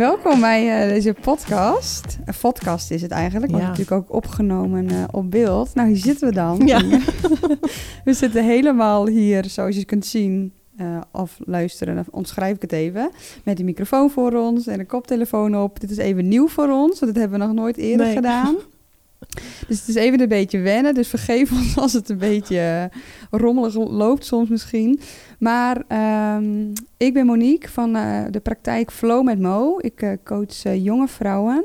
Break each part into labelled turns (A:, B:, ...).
A: Welkom bij uh, deze podcast. Een podcast is het eigenlijk, maar natuurlijk ook opgenomen uh, op beeld. Nou, hier zitten we dan. Ja. we zitten helemaal hier, zoals je kunt zien, uh, of luisteren, dan omschrijf ik het even. Met die microfoon voor ons en een koptelefoon op. Dit is even nieuw voor ons, want dat hebben we nog nooit eerder nee. gedaan. Dus het is even een beetje wennen. Dus vergeef ons als het een beetje rommelig loopt soms misschien. Maar um, ik ben Monique van uh, de praktijk Flow met Mo. Ik uh, coach jonge vrouwen.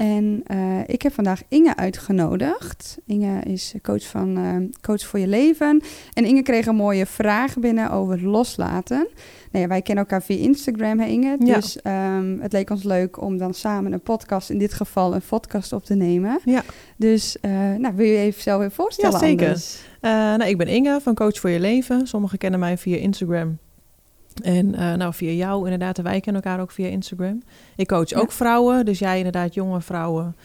A: En ik heb vandaag Inge uitgenodigd. Inge is coach van Coach voor je Leven. En Inge kreeg een mooie vraag binnen over loslaten. Nou ja, wij kennen elkaar via Instagram, hè Inge? Ja. Dus um, het leek ons leuk om dan samen een podcast, in dit geval een podcast op te nemen. Ja. Dus nou, wil je even zelf even voorstellen?
B: Ja, zeker. Nou, ik ben Inge van Coach voor je Leven. Sommigen kennen mij via Instagram. En uh, nou, via jou inderdaad. En wij kennen elkaar ook via Instagram. Ik coach ook vrouwen. Dus jij inderdaad jonge vrouwen.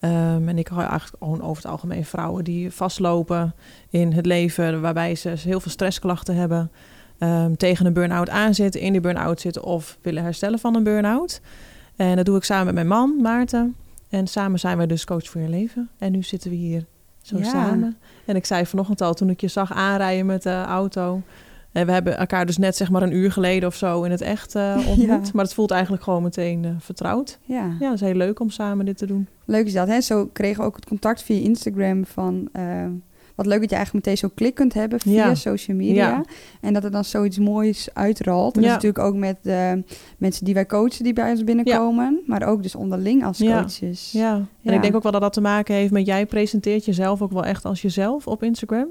B: Um, en ik hou eigenlijk gewoon over het algemeen vrouwen die vastlopen in het leven. Waarbij ze heel veel stressklachten hebben. Um, tegen een burn-out aanzitten, in die burn-out zitten of willen herstellen van een burn-out. En dat doe ik samen met mijn man, Maarten. En samen zijn we dus coach voor je leven. En nu zitten we hier zo ja. samen. En ik zei vanochtend al, toen ik je zag aanrijden met de auto... En we hebben elkaar dus net zeg maar een uur geleden of zo in het echt uh, ontmoet. Ja. Maar het voelt eigenlijk gewoon meteen uh, vertrouwd. Ja. ja, dat is heel leuk om samen dit te doen.
A: Leuk is dat, hè? Zo kregen we ook het contact via Instagram van... Uh, wat leuk dat je eigenlijk meteen zo klik kunt hebben via ja. social media. Ja. En dat er dan zoiets moois uitrolt. En dat is natuurlijk ook met de mensen die wij coachen die bij ons binnenkomen. Maar ook dus onderling als coaches.
B: Ja. en ik denk ook wel dat dat te maken heeft met... jij presenteert jezelf ook wel echt als jezelf op Instagram.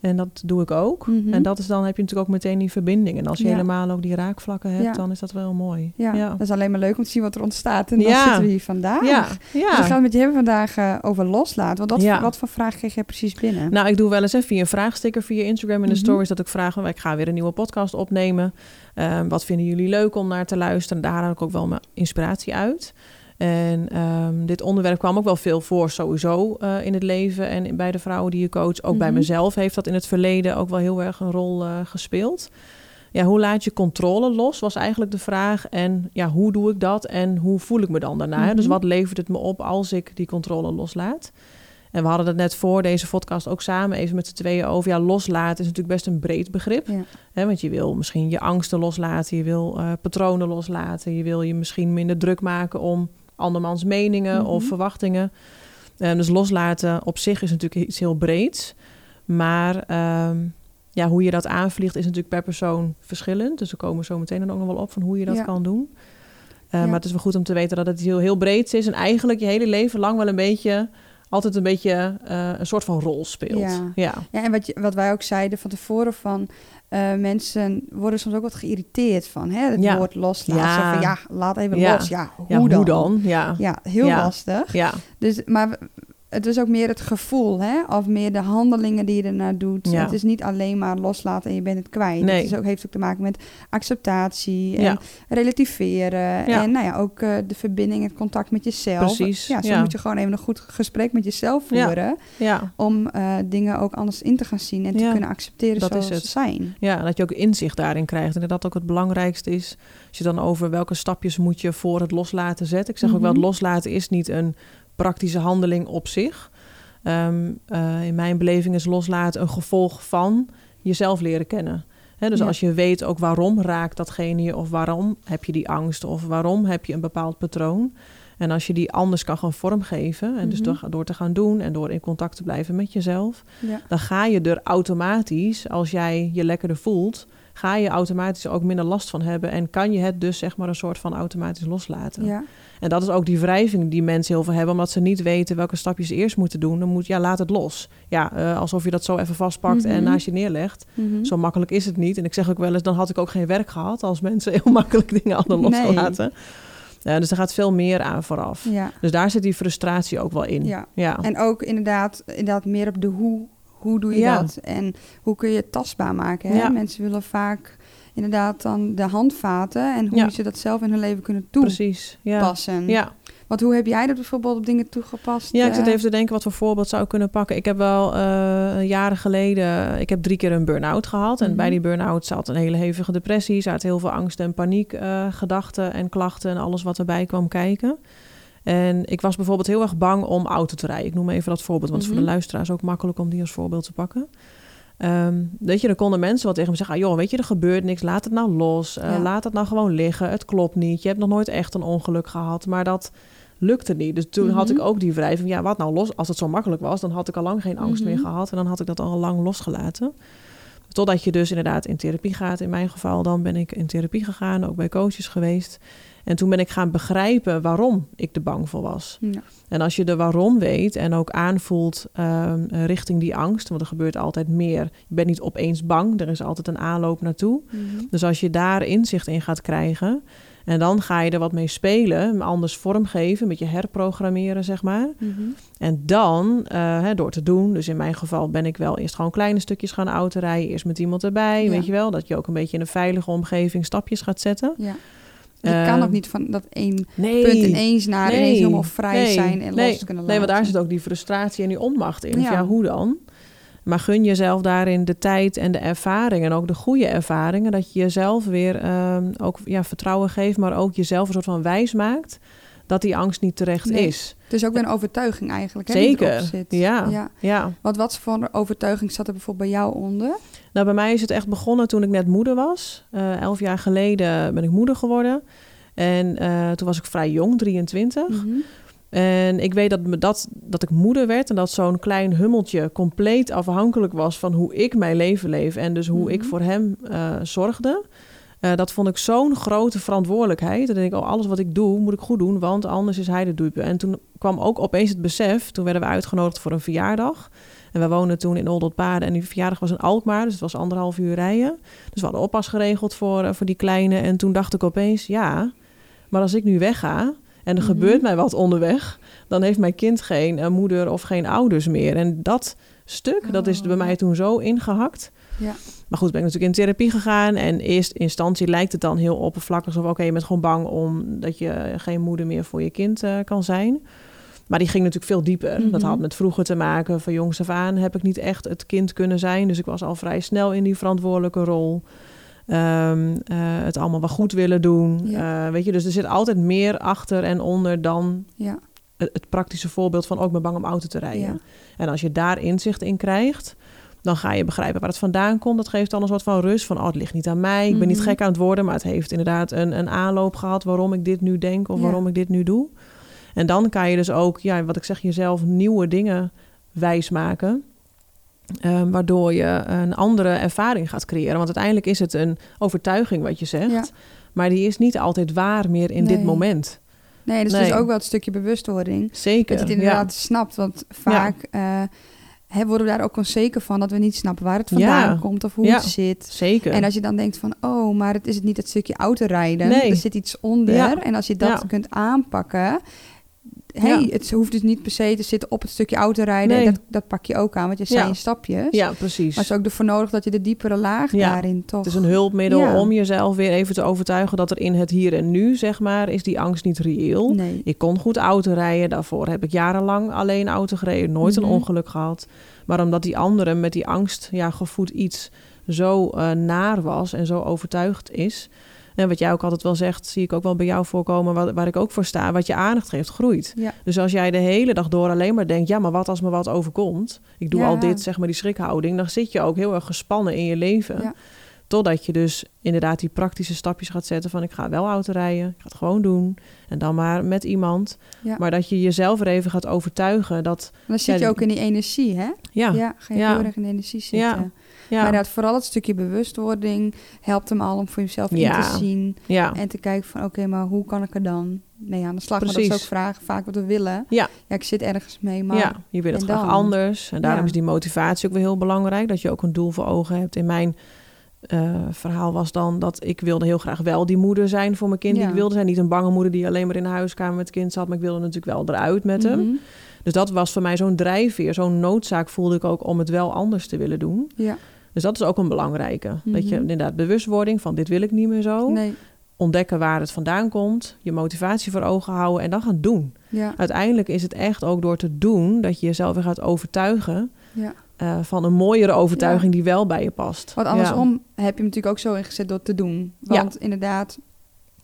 B: En dat doe ik ook. Mm-hmm. En dat is dan heb je natuurlijk ook meteen die verbinding. En als je ja. helemaal ook die raakvlakken hebt, ja. dan is dat wel mooi.
A: Ja. ja. dat is alleen maar leuk om te zien wat er ontstaat. En dan zitten we hier vandaag. Ja. Dus we gaan het met je hebben vandaag uh, over loslaten. Want wat, wat voor vraag kreeg jij precies binnen?
B: Nou, ik doe wel eens even via een vraagsticker via Instagram in de mm-hmm. stories... dat ik vraag, ik ga weer een nieuwe podcast opnemen. Um, wat vinden jullie leuk om naar te luisteren? Daar haal ik ook wel mijn inspiratie uit. En um, dit onderwerp kwam ook wel veel voor sowieso uh, in het leven en bij de vrouwen die je coach. Ook bij mezelf heeft dat in het verleden ook wel heel erg een rol uh, gespeeld. Ja, hoe laat je controle los, was eigenlijk de vraag. En ja, hoe doe ik dat en hoe voel ik me dan daarna? Mm-hmm. Dus wat levert het me op als ik die controle loslaat? En we hadden het net voor deze podcast ook samen even met z'n tweeën over. Ja, loslaten is natuurlijk best een breed begrip. Ja. Hè, want je wil misschien je angsten loslaten, je wil uh, patronen loslaten, je wil je misschien minder druk maken om andermans meningen of mhm. verwachtingen. Um, dus loslaten op zich is natuurlijk iets heel breeds. Maar um, ja, hoe je dat aanvliegt is natuurlijk per persoon verschillend. Dus we komen zo meteen dan ook nog wel op van hoe je dat kan doen. Uh, ja. Maar het is wel goed om te weten dat het heel, heel breed is. En eigenlijk je hele leven lang wel een beetje altijd een beetje uh, een soort van rol speelt.
A: Ja, ja. ja en wat, je, wat wij ook zeiden van tevoren van... Uh, mensen worden soms ook wat geïrriteerd van hè, het ja. woord loslaten. Ja. Van, ja, laat even los. Ja, hoe dan?
B: Hoe dan? Ja,
A: ja heel lastig. Ja. Dus, maar het is ook meer het gevoel, hè? Of meer de handelingen die je ernaar doet. Ja. Het is niet alleen maar loslaten en je bent het kwijt. Nee. Het is ook, heeft ook te maken met acceptatie en ja. relativeren. En nou ja, ook uh, de verbinding, het contact met jezelf.
B: Precies.
A: Ja, zo moet je gewoon even een goed gesprek met jezelf voeren. Om uh, dingen ook anders in te gaan zien en te kunnen accepteren dat zoals is het. ze zijn.
B: Ja, dat je ook inzicht daarin krijgt. En dat dat ook het belangrijkste is. Als je dan over welke stapjes moet je voor het loslaten zetten. Ik zeg ook wel, het mhm. loslaten is niet een praktische handeling op zich. Um, uh, in mijn beleving is loslaten een gevolg van jezelf leren kennen. He, dus ja. als je weet ook waarom raakt datgene je, of waarom heb je die angst, of waarom heb je een bepaald patroon. En als je die anders kan gaan vormgeven, en mm -hmm. dus door, door, te gaan doen en door in contact te blijven met jezelf, ja. dan ga je er automatisch, als jij je lekkerder voelt, ga je automatisch ook minder last van hebben en kan je het dus zeg maar een soort van automatisch loslaten. Ja. En dat is ook die wrijving die mensen heel veel hebben, omdat ze niet weten welke stapjes ze eerst moeten doen. Dan moet ja, laat het los. Ja, uh, alsof je dat zo even vastpakt mm -hmm. en naast je neerlegt. Mm -hmm. Zo makkelijk is het niet. En ik zeg ook wel eens, dan had ik ook geen werk gehad als mensen heel makkelijk dingen hadden losgelaten. Nee. Uh, dus er gaat veel meer aan vooraf. Ja. Dus daar zit die frustratie ook wel in.
A: Ja. ja. En ook inderdaad, inderdaad meer op de hoe. Hoe doe je ja. dat? En hoe kun je het tastbaar maken? Hè? Mensen willen vaak inderdaad dan de handvaten en hoe ja. ze dat zelf in hun leven kunnen toepassen.
B: Precies, ja. ja.
A: Want hoe heb jij dat bijvoorbeeld op dingen toegepast?
B: Ja, ik zit
A: eh?
B: even te denken wat voor voorbeeld zou ik kunnen pakken. Ik heb wel uh, jaren geleden, ik heb drie keer een burn-out gehad. En
A: Mhm.
B: bij die burn-out zat een hele hevige depressie. Zat heel veel angst en paniek, uh, gedachten en klachten en alles wat erbij kwam kijken. En ik was bijvoorbeeld heel erg bang om auto te rijden. Ik noem even dat voorbeeld, want het is voor de
A: Mhm.
B: luisteraars ook makkelijk om die als voorbeeld te pakken. Um, weet je, dan konden mensen wel tegen me zeggen... Ah, joh, weet je, er gebeurt niks, laat het nou los. Uh,
A: Ja.
B: Laat het nou gewoon liggen, het klopt niet. Je hebt nog nooit echt een ongeluk gehad, maar dat lukte niet. Dus toen had
A: Mhm.
B: ik ook die wrijving... ja, wat nou los? Als het zo makkelijk was, dan had ik al lang geen angst
A: Mhm.
B: meer gehad... en dan had ik dat al lang losgelaten. Totdat je dus inderdaad in therapie gaat. In mijn geval dan ben ik in therapie gegaan, ook bij coaches geweest... En toen ben ik gaan begrijpen waarom ik er bang voor was.
A: Ja.
B: En als je de waarom weet en ook aanvoelt um, richting die angst, want er gebeurt altijd meer. Je bent niet opeens bang, er is altijd een aanloop naartoe.
A: Mhm.
B: Dus als je daar inzicht in gaat krijgen en dan ga je er wat mee spelen, anders vormgeven, een beetje herprogrammeren, zeg maar.
A: Mhm.
B: En dan, uh, hè, door te doen, dus in mijn geval ben ik wel eerst gewoon kleine stukjes gaan autorijden, eerst met iemand erbij,
A: Ja.
B: weet je wel, dat je ook een beetje in een veilige omgeving stapjes gaat zetten.
A: Ja. Je kan
B: Ehm,
A: ook niet van dat één
B: Nee,
A: punt ineens naar
B: nee,
A: ineens helemaal vrij
B: nee,
A: zijn en los kunnen laten.
B: Nee, want daar zit ook die frustratie en die onmacht in. Ja.
A: Ja.
B: hoe dan? Maar gun jezelf daarin de tijd en de ervaring en ook de goede ervaringen. Dat je jezelf weer ehm, ook ja, vertrouwen geeft, maar ook jezelf een soort van wijs maakt dat die angst niet terecht
A: Nee.
B: is.
A: Het is ook weer een overtuiging eigenlijk. Hè, die
B: Zeker,
A: erop zit.
B: ja.
A: ja.
B: Ja.
A: Want wat voor overtuiging zat er bijvoorbeeld bij jou onder?
B: Nou, bij mij is het echt begonnen toen ik net moeder was. Eh, elf jaar geleden ben ik moeder geworden. En eh, toen was ik vrij jong, 23.
A: Mhm.
B: En ik weet dat, me dat, dat ik moeder werd en dat zo'n klein hummeltje compleet afhankelijk was van hoe ik mijn leven leef en dus hoe ik
A: Mhm.
B: voor hem eh, zorgde. Dat vond ik zo'n grote verantwoordelijkheid. Dan denk ik, oh, alles wat ik doe, moet ik goed doen, want anders is hij de dupe. En toen kwam ook opeens het besef, toen werden we uitgenodigd voor een verjaardag. En we woonden toen in Oldotpaarden en die verjaardag was in Alkmaar, dus het was anderhalf uur rijden. Dus we hadden oppas geregeld voor, eh, voor die kleine. En toen dacht ik opeens, ja, maar als ik nu wegga en er
A: Mhm.
B: gebeurt mij wat onderweg, dan heeft mijn kind geen eh, moeder of geen ouders meer. En dat stuk, dat is
A: Oh,
B: bij mij
A: ja.
B: toen zo ingehakt.
A: Ja.
B: Maar goed, ben ik natuurlijk in therapie gegaan. En in eerste instantie lijkt het dan heel oppervlakkig. Of oké, je bent gewoon bang omdat je geen moeder meer voor je kind eh, kan zijn. Maar die ging natuurlijk veel dieper. Dat
A: Mhm.
B: had met vroeger te maken. Van jongs af aan heb ik niet echt het kind kunnen zijn. Dus ik was al vrij snel in die verantwoordelijke rol. Ehm, eh, het allemaal wel goed willen doen.
A: Ja.
B: Eh, weet je, dus er zit altijd meer achter en onder dan
A: Ja.
B: het, het praktische voorbeeld van ook ik ben bang om auto te rijden.
A: Ja.
B: En als je daar inzicht in krijgt, dan ga je begrijpen waar het vandaan komt. Dat geeft dan een soort van rust van, oh, het ligt niet aan mij. Ik ben niet
A: Mhm.
B: gek aan het worden, maar het heeft inderdaad een, een aanloop gehad waarom ik dit nu denk of waarom ik dit nu doe. En dan kan je dus ook, ja, wat ik zeg, jezelf nieuwe dingen wijsmaken. Ehm, waardoor je een andere ervaring gaat creëren. Want uiteindelijk is het een overtuiging wat je zegt.
A: Ja.
B: Maar die is niet altijd waar meer in dit moment.
A: Nee, dus
B: Nee.
A: dus ook wel het stukje bewustwording.
B: Zeker.
A: Dat je het inderdaad snapt. Want vaak eh, hè, worden we daar ook onzeker van dat we niet snappen waar het vandaan
B: Ja.
A: komt of hoe
B: Ja.
A: het zit.
B: ja, zeker.
A: En als je dan denkt van, oh, maar het is het niet het stukje autorijden.
B: Nee.
A: Er zit iets onder.
B: Ja.
A: En als je dat
B: Ja.
A: kunt aanpakken... Hey,
B: Ja.
A: het hoeft dus niet per se te zitten op het stukje autorijden.
B: Nee.
A: Dat, dat pak je ook aan, want je zei
B: Ja.
A: stapjes.
B: ja, precies.
A: Maar het is ook ervoor nodig dat je de diepere laag
B: Ja.
A: daarin toch...
B: Het is een hulpmiddel om jezelf weer even te overtuigen dat er in het hier en nu, zeg maar, is die angst niet reëel.
A: Nee.
B: Ik kon goed auto rijden. Daarvoor heb ik jarenlang alleen auto gereden. Nooit
A: Mhm.
B: een ongeluk gehad. Maar omdat die andere met die angst ja, gevoed iets zo eh, naar was en zo overtuigd is. En wat jij ook altijd wel zegt, zie ik ook wel bij jou voorkomen, waar, waar ik ook voor sta. Wat je aandacht geeft, groeit.
A: Ja.
B: Dus als jij de hele dag door alleen maar denkt, ja, maar wat als me wat overkomt? Ik doe
A: Ja.
B: al dit, zeg maar, die schrikhouding. Dan zit je ook heel erg gespannen in je leven.
A: Ja.
B: Totdat je dus inderdaad die praktische stapjes gaat zetten van ik ga wel auto rijden, ik ga het gewoon doen. En dan maar met iemand.
A: Ja.
B: Maar dat je jezelf er even gaat overtuigen dat,
A: En dan zit
B: Ja,
A: je ook in die energie, hè?
B: ja,
A: ga je heel erg in de energie zitten.
B: Ja.
A: Maar inderdaad, vooral het stukje bewustwording helpt hem al om voor jezelf in te zien.
B: ja,
A: En te kijken van, oké, maar hoe kan ik er dan mee aan de slag? Maar dat is ook vragen, vaak wat we willen.
B: Ja.
A: Ja, ik zit ergens mee, maar...
B: ja, je wil het graag
A: dan?
B: anders. En daarom is die motivatie ook weer heel belangrijk. Dat je ook een doel voor ogen hebt. In mijn eh, verhaal was dan dat ik wilde heel graag wel die moeder zijn voor mijn kind. Die ik wilde zijn. Niet een bange moeder die alleen maar in de huiskamer met het kind zat. Maar ik wilde natuurlijk wel eruit met hem.
A: Mhm.
B: Dus dat was voor mij zo'n drijfveer. Zo'n noodzaak voelde ik ook om het wel anders te willen doen.
A: Ja,
B: Dus dat is ook een belangrijke. Dat je
A: Mhm.
B: inderdaad bewustwording van dit wil ik niet meer zo.
A: nee.
B: ontdekken waar het vandaan komt, je motivatie voor ogen houden en dan gaan doen.
A: Ja.
B: Uiteindelijk is het echt ook door te doen dat je jezelf weer gaat overtuigen
A: Ja.
B: eh, van een mooiere overtuiging die wel bij je past.
A: Want andersom heb je hem natuurlijk ook zo ingezet door te doen.
B: Ja.
A: Want inderdaad,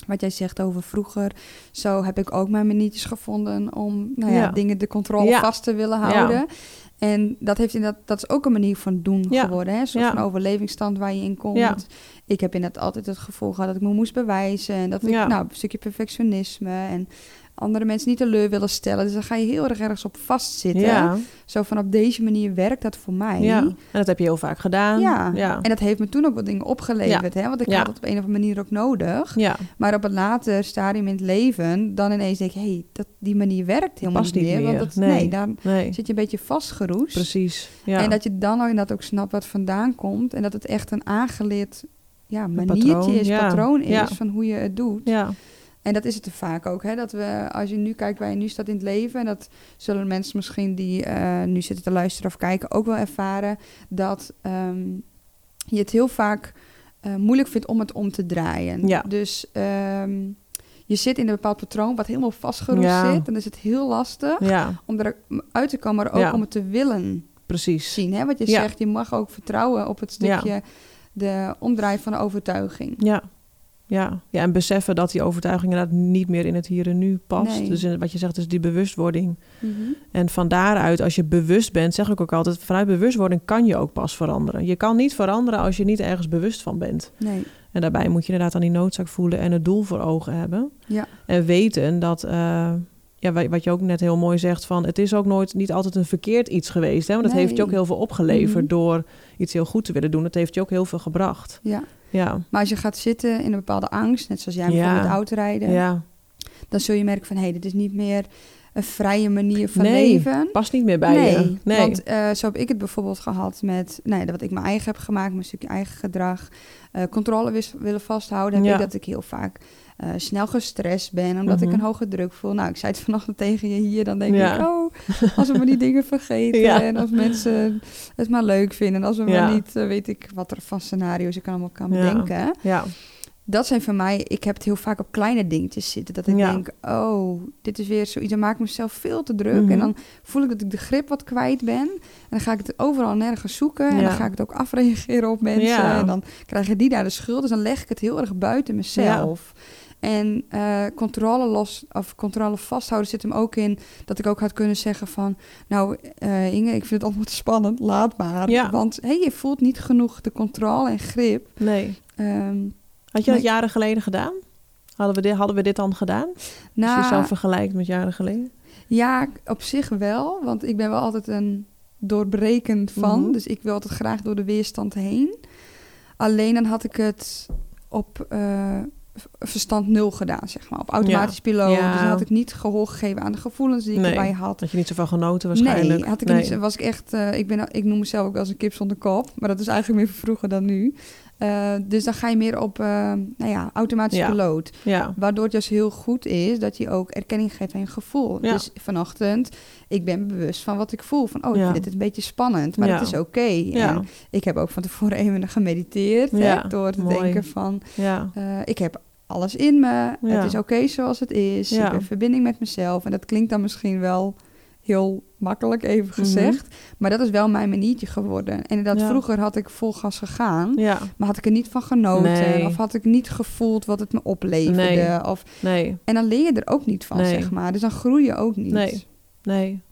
A: wat jij zegt over vroeger, zo heb ik ook mijn manietjes gevonden om nou ja, dingen de controle vast te willen
B: Ja.
A: houden. En dat, heeft inderdaad, dat is ook een manier van doen
B: Ja.
A: geworden. Hè? Een soort
B: Ja.
A: van overlevingsstand waar je in komt.
B: Ja.
A: Ik heb inderdaad altijd het gevoel gehad dat ik me moest bewijzen. En dat ik, nou, een stukje perfectionisme en andere mensen niet teleur willen stellen. Dus dan ga je heel erg ergens op vastzitten.
B: Ja,
A: Zo van op deze manier werkt dat voor mij.
B: ja, en dat heb je heel vaak gedaan.
A: Ja.
B: ja.
A: En dat heeft me toen ook wat dingen opgeleverd. Hè? Want ik had het op een of andere manier ook nodig.
B: ja.
A: Maar op een later stadium in het leven, dan ineens denk ik, hé, hey, dat die manier werkt helemaal niet
B: niet
A: meer.
B: meer.
A: Want dat,
B: Nee.
A: nee. dan
B: Nee,
A: zit je een beetje vastgeroest.
B: precies. Ja.
A: En dat je dan ook, inderdaad ook snapt wat vandaan komt. En dat het echt een aangeleerd ja, maniertje
B: patroon,
A: is, patroon is van hoe je het doet.
B: ja.
A: En dat is het te vaak ook. Hè? Dat we, als je nu kijkt waar je nu staat in het leven, en dat zullen mensen misschien die eh, nu zitten te luisteren of kijken ook wel ervaren, dat ehm, je het heel vaak eh, moeilijk vindt om het om te draaien.
B: Ja.
A: Dus ehm, je zit in een bepaald patroon wat helemaal vastgeroest
B: Ja.
A: zit. Dan is het heel lastig
B: ja,
A: om eruit te komen, maar ook om het te willen
B: precies.
A: zien. Hè? Wat je zegt, je mag ook vertrouwen op het stukje de omdraai van de overtuiging.
B: Ja. Ja. ja, en beseffen dat die overtuiging inderdaad niet meer in het hier en nu past.
A: Nee.
B: Dus in- wat je zegt, is die bewustwording.
A: Mhm.
B: En van daaruit, als je bewust bent, zeg ik ook altijd, vanuit bewustwording kan je ook pas veranderen. Je kan niet veranderen als je niet ergens bewust van bent.
A: Nee,
B: En daarbij moet je inderdaad aan die noodzaak voelen en het doel voor ogen hebben.
A: ja,
B: En weten dat, eh, ja, wa- wat je ook net heel mooi zegt, van het is ook nooit niet altijd een verkeerd iets geweest. Hè? Want het
A: Nee.
B: heeft je ook heel veel opgeleverd
A: Mhm.
B: door iets heel goed te willen doen. Het heeft je ook heel veel gebracht.
A: ja.
B: Ja,
A: Maar als je gaat zitten in een bepaalde angst, net zoals jij
B: Ja.
A: bijvoorbeeld autorijden,
B: ja.
A: dan zul je merken van hé, hey, dit is niet meer een vrije manier van
B: Nee,
A: leven.
B: past niet meer bij
A: nee,
B: je. Nee,
A: want eh, zo heb ik het bijvoorbeeld gehad met nou ja, wat ik mijn eigen heb gemaakt, mijn stukje eigen gedrag, eh, controle willen vasthouden. Heb
B: Ja.
A: ik dat ik heel vaak eh, snel gestrest ben, omdat ik
B: Mhm.
A: een hoge druk voel. Nou, ik zei het vanochtend tegen je hier, dan denk
B: Ja.
A: ik, oh, als we maar die dingen vergeten
B: Ja.
A: en als mensen het maar leuk vinden, als we
B: Ja.
A: maar niet, eh, weet ik wat er van scenario's ik allemaal kan bedenken
B: ja,
A: dat zijn voor mij, ik heb het heel vaak op kleine dingetjes zitten. Dat ik denk, oh, dit is weer zoiets. Dan maak ik mezelf veel te druk.
B: Mhm.
A: En dan voel ik dat ik de grip wat kwijt ben. En dan ga ik het overal nergens zoeken. En dan ga ik het ook afreageren op mensen. En dan krijgen die daar de schuld. Dus dan leg ik het heel erg buiten mezelf. En eh, controle los of controle vasthouden zit hem ook in dat ik ook had kunnen zeggen van, nou eh, Inge, ik vind het allemaal te spannend, laat maar.
B: Ja.
A: Want hey, je voelt niet genoeg de controle en grip.
B: nee.
A: Ehm,
B: Had je dat
A: Nee.
B: jaren geleden gedaan? Hadden we dit, hadden we dit dan gedaan? Als je
A: nou,
B: jezelf vergelijkt met jaren geleden?
A: Ja, op zich wel. Want ik ben wel altijd een doorbrekend van.
B: Mhm.
A: Dus ik wil altijd graag door de weerstand heen. Alleen dan had ik het op eh, verstand nul gedaan, zeg maar. Op automatisch piloot.
B: Ja.
A: Dus dan had ik niet gehoor gegeven aan de gevoelens die ik erbij had.
B: Had je niet zoveel genoten waarschijnlijk?
A: Nee, had ik niet, was ik echt. eh, ik, ben, ik noem mezelf ook wel eens een kip zonder kop, maar dat is eigenlijk meer vroeger dan nu. Eh, dus dan ga je meer op, eh, nou ja, automatisch
B: Ja.
A: piloot.
B: Ja,
A: Waardoor het juist heel goed is dat je ook erkenning geeft aan je gevoel.
B: Ja.
A: Dus vanochtend, ik ben bewust van wat ik voel. Van, oh, ik vind het een beetje spannend, maar het is oké. En ik heb ook van tevoren even gemediteerd. Hè, door te
B: mooi.
A: denken van, eh, ik heb alles in me. Het is oké zoals het is. Ik heb verbinding met mezelf. En dat klinkt dan misschien wel heel makkelijk even
B: Mhm.
A: gezegd. Maar dat is wel mijn maniertje geworden. En inderdaad,
B: Ja.
A: vroeger had ik vol gas gegaan.
B: ja.
A: Maar had ik er niet van genoten.
B: Nee.
A: Of had ik niet gevoeld wat het me opleverde.
B: Nee.
A: Of
B: Nee,
A: en dan leer je er ook niet van,
B: Nee.
A: zeg maar. Dus dan groei je ook niet.
B: Nee. nee.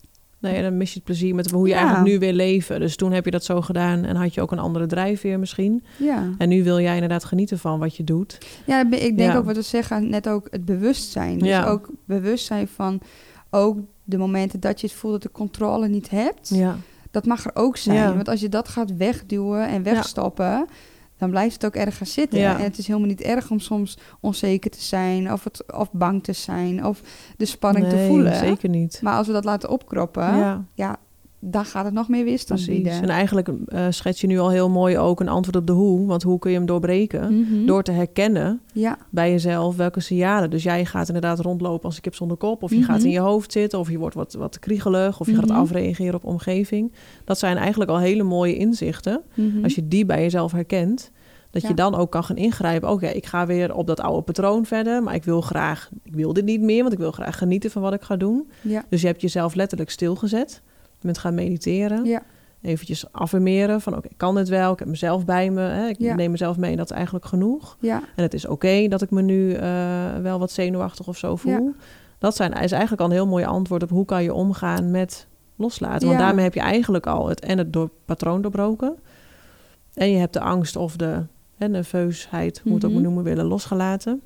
B: Nee, en dan mis je het plezier met hoe je
A: Ja.
B: eigenlijk nu wil leven. Dus toen heb je dat zo gedaan en had je ook een andere drijfveer misschien.
A: Ja,
B: En nu wil jij inderdaad genieten van wat je doet.
A: ja ik denk
B: Ja.
A: ook wat we zeggen, net ook het bewustzijn. Dus
B: Ja.
A: ook bewustzijn van ook de momenten dat je het voelt dat de controle niet hebt.
B: Ja,
A: Dat mag er ook zijn.
B: Ja.
A: Want als je dat gaat wegduwen en wegstoppen... dan blijft het ook ergens zitten.
B: Ja.
A: En het is helemaal niet erg om soms onzeker te zijn... of, het, of bang te zijn of de spanning te voelen.
B: zeker niet.
A: Maar als we dat laten opkroppen... Ja. Dan gaat het nog meer weerstand
B: precies.
A: bieden.
B: En eigenlijk eh, schets je nu al heel mooi ook een antwoord op de hoe. Want hoe kun je hem doorbreken?
A: Mhm.
B: Door te herkennen
A: Ja,
B: bij jezelf welke signalen. Dus jij gaat inderdaad rondlopen als een kip zonder kop. Of je
A: Mhm.
B: gaat in je hoofd zitten. Of je wordt wat, wat kriegelig. Of je gaat
A: Mhm.
B: afreageren op omgeving. Dat zijn eigenlijk al hele mooie inzichten.
A: Mhm.
B: Als je die bij jezelf herkent, Dat je dan ook kan gaan ingrijpen. Oké, ik ga weer op dat oude patroon verder. Maar ik wil graag, ik wil dit niet meer, want ik wil graag genieten van wat ik ga doen.
A: Ja.
B: Dus je hebt jezelf letterlijk stilgezet. Bent gaan mediteren.
A: Ja.
B: Eventjes affirmeren van oké, ik kan het wel. Ik heb mezelf bij me. Hè? Ik
A: Ja.
B: neem mezelf mee. Dat is eigenlijk genoeg.
A: Ja.
B: En het is oké dat ik me nu eh, wel wat zenuwachtig of zo voel. Dat zijn, is eigenlijk al een heel mooi antwoord op hoe kan je omgaan met loslaten. Want daarmee heb je eigenlijk al het en het door, patroon doorbroken. En je hebt de angst of de hè, nerveusheid, hoe het ook
A: Mhm.
B: noemen willen, losgelaten.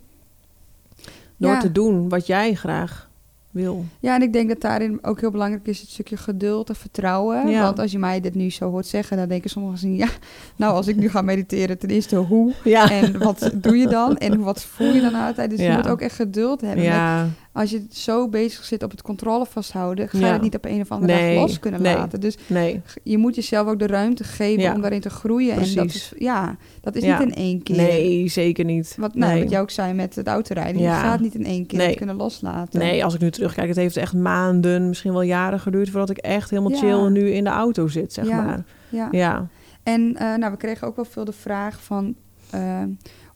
B: Door te doen wat jij graag wil.
A: Ja, en ik denk dat daarin ook heel belangrijk is het stukje geduld en vertrouwen.
B: Ja.
A: Want als je mij dit nu zo hoort zeggen, dan denken sommigen zien, ja, nou als ik nu ga mediteren, ten eerste hoe
B: Ja,
A: en wat doe je dan en wat voel je dan altijd. Dus je moet ook echt geduld hebben. met-
B: ja.
A: Als je zo bezig zit op het controle vasthouden, ga je
B: Ja.
A: het niet op een of andere
B: Nee,
A: dag los kunnen
B: nee.
A: laten. Dus
B: nee.
A: je moet jezelf ook de ruimte geven
B: Ja.
A: om daarin te groeien. En dat
B: Precies.
A: is, ja, dat is
B: Ja.
A: niet in één keer.
B: Nee, zeker niet.
A: Wat, nou, wat jij ook zei met het autorijden.
B: Ja.
A: Je gaat niet in één keer kunnen loslaten.
B: Nee, als ik nu terugkijk, het heeft echt maanden, misschien wel jaren geduurd voordat ik echt helemaal chill nu in de auto zit, zeg maar.
A: Ja.
B: Ja,
A: En eh, nou, we kregen ook wel veel de vraag van... eh,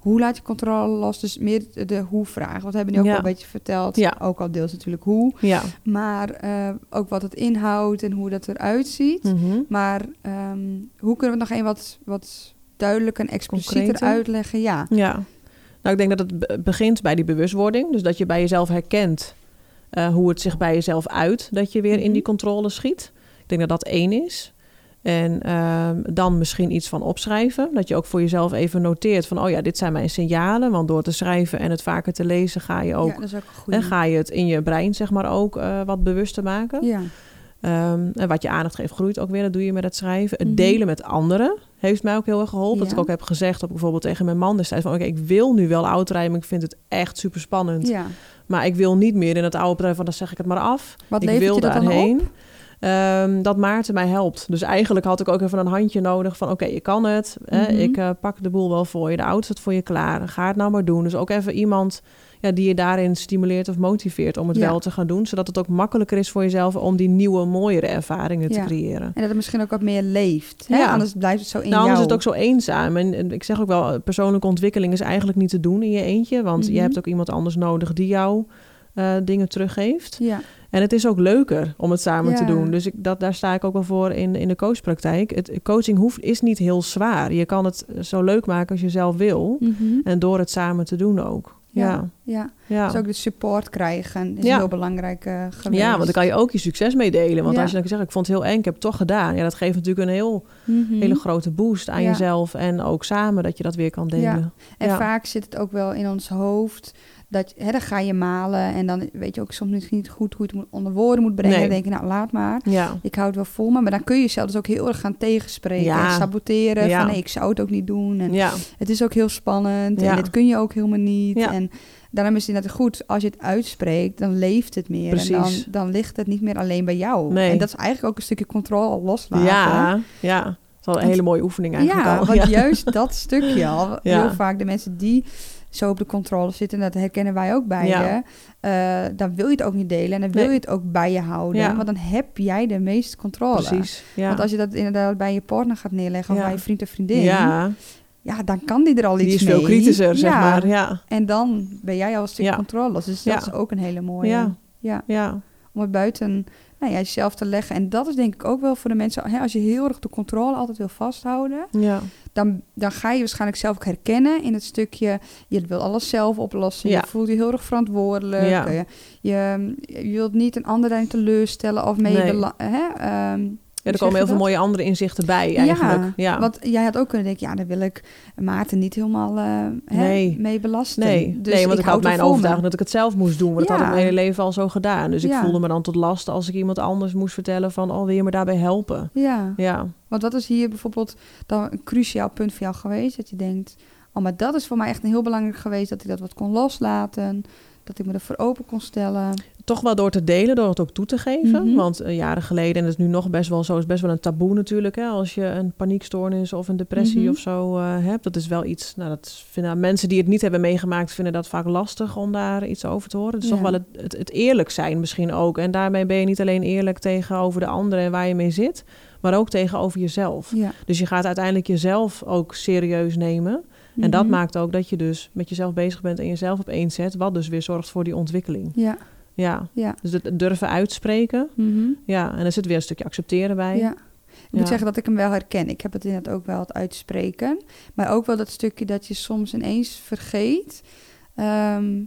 A: hoe laat je controle los? Dus meer de, hoe-vraag. Want we hebben nu ook
B: Ja.
A: wel een beetje verteld.
B: Ja.
A: Ook al deels natuurlijk hoe.
B: ja.
A: Maar eh, ook wat het inhoudt en hoe dat eruit ziet.
B: Mhm.
A: Maar ehm, hoe kunnen we het nog een wat, wat duidelijker en explicieter
B: Concreter?
A: uitleggen? Ja.
B: Ja, nou ik denk dat het be- begint bij die bewustwording. Dus dat je bij jezelf herkent eh, hoe het zich bij jezelf uit, dat je weer in
A: Mhm.
B: die controle schiet. Ik denk dat dat één is. En ehm, dan misschien iets van opschrijven. Dat je ook voor jezelf even noteert van, oh ja, dit zijn mijn signalen. Want door te schrijven en het vaker te lezen ga je ook,
A: ja, ook
B: en ga je het in je brein zeg maar ook eh, wat bewuster maken.
A: Ja.
B: Ehm, en wat je aandacht geeft, groeit ook weer. Dat doe je met het schrijven. Het
A: Mhm.
B: delen met anderen heeft mij ook heel erg geholpen. Dat ik ook heb gezegd, dat bijvoorbeeld tegen mijn man destijds... van oké, ik wil nu wel maar ik vind het echt super spannend.
A: ja.
B: Maar ik wil niet meer in het oude bedrijf, want dan zeg ik het maar af.
A: Wat
B: ik wil
A: je dat dan
B: daarheen.
A: op?
B: Ehm, dat Maarten mij helpt. Dus eigenlijk had ik ook even een handje nodig van... oké, je kan het.
A: Mhm.
B: Ik eh, pak de boel wel voor je. De auto staat voor je klaar. Ga het nou maar doen. Dus ook even iemand ja, die je daarin stimuleert of motiveert... om het
A: Ja.
B: wel te gaan doen. Zodat het ook makkelijker is voor jezelf... om die nieuwe, mooiere ervaringen te creëren.
A: En dat het misschien ook wat meer leeft. Hè?
B: Ja.
A: Anders blijft het zo in
B: Nou, anders is het ook zo eenzaam. En, en ik zeg ook wel, persoonlijke ontwikkeling is eigenlijk niet te doen in je eentje. Want
A: Mhm.
B: je hebt ook iemand anders nodig die jou eh, dingen teruggeeft.
A: Ja.
B: En het is ook leuker om het samen te doen. Dus ik, dat, daar sta ik ook wel voor in, in de coachpraktijk. Het, coaching hoeft, is niet heel zwaar. Je kan het zo leuk maken als je zelf wil.
A: Mhm.
B: En door het samen te doen ook. Ja,
A: ja.
B: ja.
A: Dus ook de support krijgen is
B: Ja.
A: heel belangrijk geweest.
B: ja want dan kan je ook je succes meedelen. Want
A: Ja.
B: als je dan zegt, ik vond het heel eng, ik heb het toch gedaan. Ja, dat geeft natuurlijk een heel,
A: Mhm.
B: hele grote boost aan jezelf. En ook samen dat je dat weer kan delen.
A: En vaak zit het ook wel in ons hoofd. Dat, hè, dan ga je malen en dan weet je ook soms misschien niet goed hoe je het onder woorden moet brengen.
B: Nee.
A: Dan denk je, nou laat maar. Ik hou het wel vol me. Maar dan kun je jezelf dus ook heel erg gaan tegenspreken. En saboteren.
B: Ja.
A: Van nee, ik zou het ook niet doen. En
B: ja.
A: het is ook heel spannend.
B: Ja.
A: En dit kun je ook helemaal niet.
B: Ja.
A: En daarom is het inderdaad goed. Als je het uitspreekt, dan leeft het meer. En dan,
B: Precies.
A: dan ligt het niet meer alleen bij jou.
B: Nee.
A: En dat is eigenlijk ook een stukje controle loslaten.
B: Ja, ja. Dat is wel een
A: Want-
B: hele mooie oefening eigenlijk
A: Ja,
B: al.
A: want juist dat stukje al.
B: Ja.
A: Heel vaak de mensen die zo op de controle zitten, en dat herkennen wij ook beide.
B: Ja.
A: eh, dan wil je het ook niet delen en dan wil
B: Nee.
A: je het ook bij je houden.
B: Ja.
A: Want dan heb jij de meeste controle.
B: Precies. Ja.
A: Want als je dat inderdaad bij je partner gaat neerleggen of bij je vriend of vriendin, ja. dan kan die er al
B: die
A: iets
B: is
A: mee.
B: veel kritischer, zeg
A: Ja.
B: maar. Ja,
A: En dan ben jij al een stuk
B: Ja.
A: controle. Dus dat is ook een hele mooie.
B: Ja.
A: ja om het buiten nou ja, jezelf te leggen. En dat is denk ik ook wel voor de mensen, hè, als je heel erg de controle altijd wil vasthouden,
B: ja.
A: dan, dan ga je waarschijnlijk zelf ook herkennen in het stukje, je wil alles zelf oplossen, je voelt je heel erg verantwoordelijk,
B: Ja.
A: je, je, wilt niet een ander daarin teleurstellen of mee
B: Nee.
A: hè, ehm,
B: Ja, er komen heel veel
A: dat?
B: mooie andere inzichten bij eigenlijk. Ja,
A: Want jij had ook kunnen denken, ja, dan wil ik Maarten niet helemaal eh, hè,
B: Nee.
A: mee belasten.
B: Nee,
A: Dus
B: nee, want ik, had mijn overtuiging dat ik het zelf moest doen. Want dat had ik
A: Ja.
B: mijn hele leven al zo gedaan. Dus ik
A: Ja.
B: voelde me dan tot last als ik iemand anders moest vertellen van... oh, wil je me daarbij helpen?
A: Ja.
B: Ja,
A: Want wat is hier bijvoorbeeld dan een cruciaal punt voor jou geweest? Dat je denkt, oh, maar dat is voor mij echt een heel belangrijk geweest dat ik dat wat kon loslaten. Dat ik me ervoor open kon stellen.
B: toch wel door te delen, door het ook toe te geven.
A: Mhm.
B: Want eh, jaren geleden, en dat is nu nog best wel zo... is best wel een taboe natuurlijk, hè. Als je een paniekstoornis of een depressie
A: Mhm.
B: of zo eh, hebt. Dat is wel iets... Nou, dat vinden mensen die het niet hebben meegemaakt... vinden dat vaak lastig om daar iets over te horen. Het is
A: Ja.
B: toch wel het, het, het eerlijk zijn misschien ook. En daarmee ben je niet alleen eerlijk tegenover de anderen... en waar je mee zit... maar ook tegenover jezelf.
A: Ja,
B: Dus je gaat uiteindelijk jezelf ook serieus nemen. En dat
A: Mhm.
B: maakt ook dat je dus met jezelf bezig bent en jezelf op één zet, wat dus weer zorgt voor die ontwikkeling.
A: Ja,
B: Ja,
A: ja.
B: dus het durven uitspreken.
A: Mhm.
B: Ja, en er zit weer een stukje accepteren bij.
A: Ja. Ik moet
B: Ja.
A: zeggen dat ik hem wel herken. Ik heb het inderdaad ook wel het uitspreken. Maar ook wel dat stukje dat je soms ineens vergeet... ehm,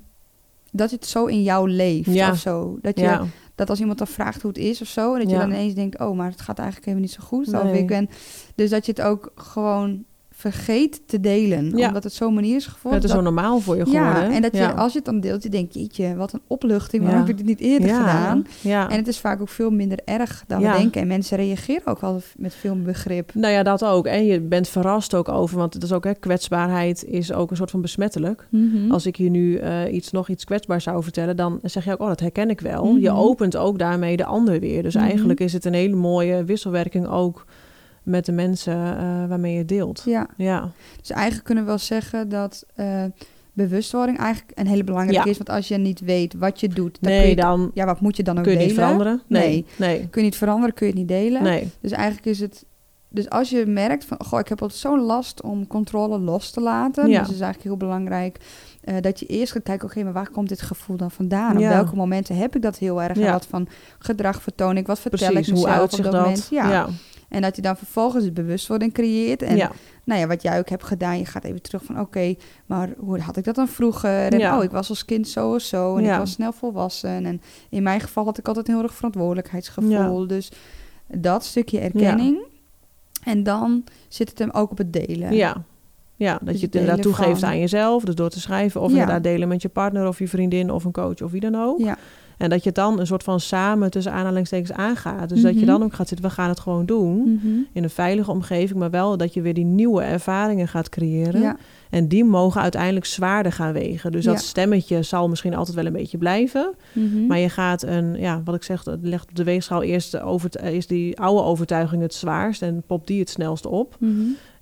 A: dat het zo in jou leeft
B: Ja.
A: of zo. Dat, je,
B: Ja,
A: dat als iemand dan vraagt hoe het is of zo... en dat je dan ineens denkt... oh, maar het gaat eigenlijk helemaal niet zo goed. Of
B: Nee.
A: ik ben, dus dat je het ook gewoon vergeet te delen.
B: Ja.
A: omdat het zo'n manier is gevonden.
B: het is zo
A: dat-
B: normaal voor je geworden.
A: ja, en dat je,
B: ja.
A: als je het dan deelt, je denkt... jeetje, wat een opluchting. Waarom heb ik dit niet eerder gedaan?
B: Ja.
A: En het is vaak ook veel minder erg dan we denken. En mensen reageren ook wel met veel begrip.
B: Nou ja, dat ook. En je bent verrast ook over, want het is ook, hè, kwetsbaarheid is ook een soort van besmettelijk.
A: Mhm.
B: Als ik je nu eh, iets, nog iets kwetsbaars zou vertellen, dan zeg je ook, oh, dat herken ik wel.
A: Mhm.
B: Je opent ook daarmee de ander weer. Dus
A: Mhm.
B: eigenlijk is het een hele mooie wisselwerking ook met de mensen eh, waarmee je deelt.
A: Ja,
B: Ja,
A: dus eigenlijk kunnen we wel zeggen dat eh, bewustwording eigenlijk een hele belangrijke
B: Ja.
A: is. Want als je niet weet wat je doet, dan kun je,
B: dan
A: ja, wat moet je dan ook
B: kun je
A: delen?
B: niet veranderen. Nee,
A: Nee.
B: nee,
A: Kun je niet veranderen, kun je het niet delen.
B: nee.
A: Dus eigenlijk is het... Dus als je merkt van, goh, ik heb altijd zo'n last om controle los te laten.
B: Ja.
A: Dus het is eigenlijk heel belangrijk eh, dat je eerst gaat kijken, oké, maar waar komt dit gevoel dan vandaan?
B: Ja.
A: Op welke momenten heb ik dat heel erg?
B: Ja.
A: wat van gedrag vertoon ik? Wat vertel
B: Precies,
A: ik
B: hoe
A: mezelf
B: uitzicht
A: op
B: dat?
A: dat moment? Ja. En dat je dan vervolgens het bewustwording creëert. En
B: ja.
A: nou ja, wat jij ook hebt gedaan, je gaat even terug van oké, maar hoe had ik dat dan vroeger? En
B: Ja.
A: oh, ik was als kind zo of zo en
B: Ja.
A: ik was snel volwassen. En in mijn geval had ik altijd een heel erg verantwoordelijkheidsgevoel. Dus dat stukje erkenning. En dan zit het hem ook op het delen.
B: Ja. Ja, dat
A: Dus
B: je het inderdaad toegeeft
A: van-
B: aan jezelf. Dus door te schrijven of
A: Ja.
B: inderdaad delen met je partner of je vriendin of een coach of wie dan ook.
A: Ja,
B: En dat je dan een soort van samen tussen aanhalingstekens aangaat. Dus dat je
A: Mhm.
B: dan ook gaat zitten, we gaan het gewoon doen.
A: Mhm.
B: In een veilige omgeving, maar wel dat je weer die nieuwe ervaringen gaat creëren.
A: ja.
B: En die mogen uiteindelijk zwaarder gaan wegen. Dus dat
A: Ja.
B: stemmetje zal misschien altijd wel een beetje blijven.
A: Mhm.
B: Maar je gaat een, ja, wat ik zeg, het legt op de weegschaal eerst, over, is die oude overtuiging het zwaarst en popt die het snelst op.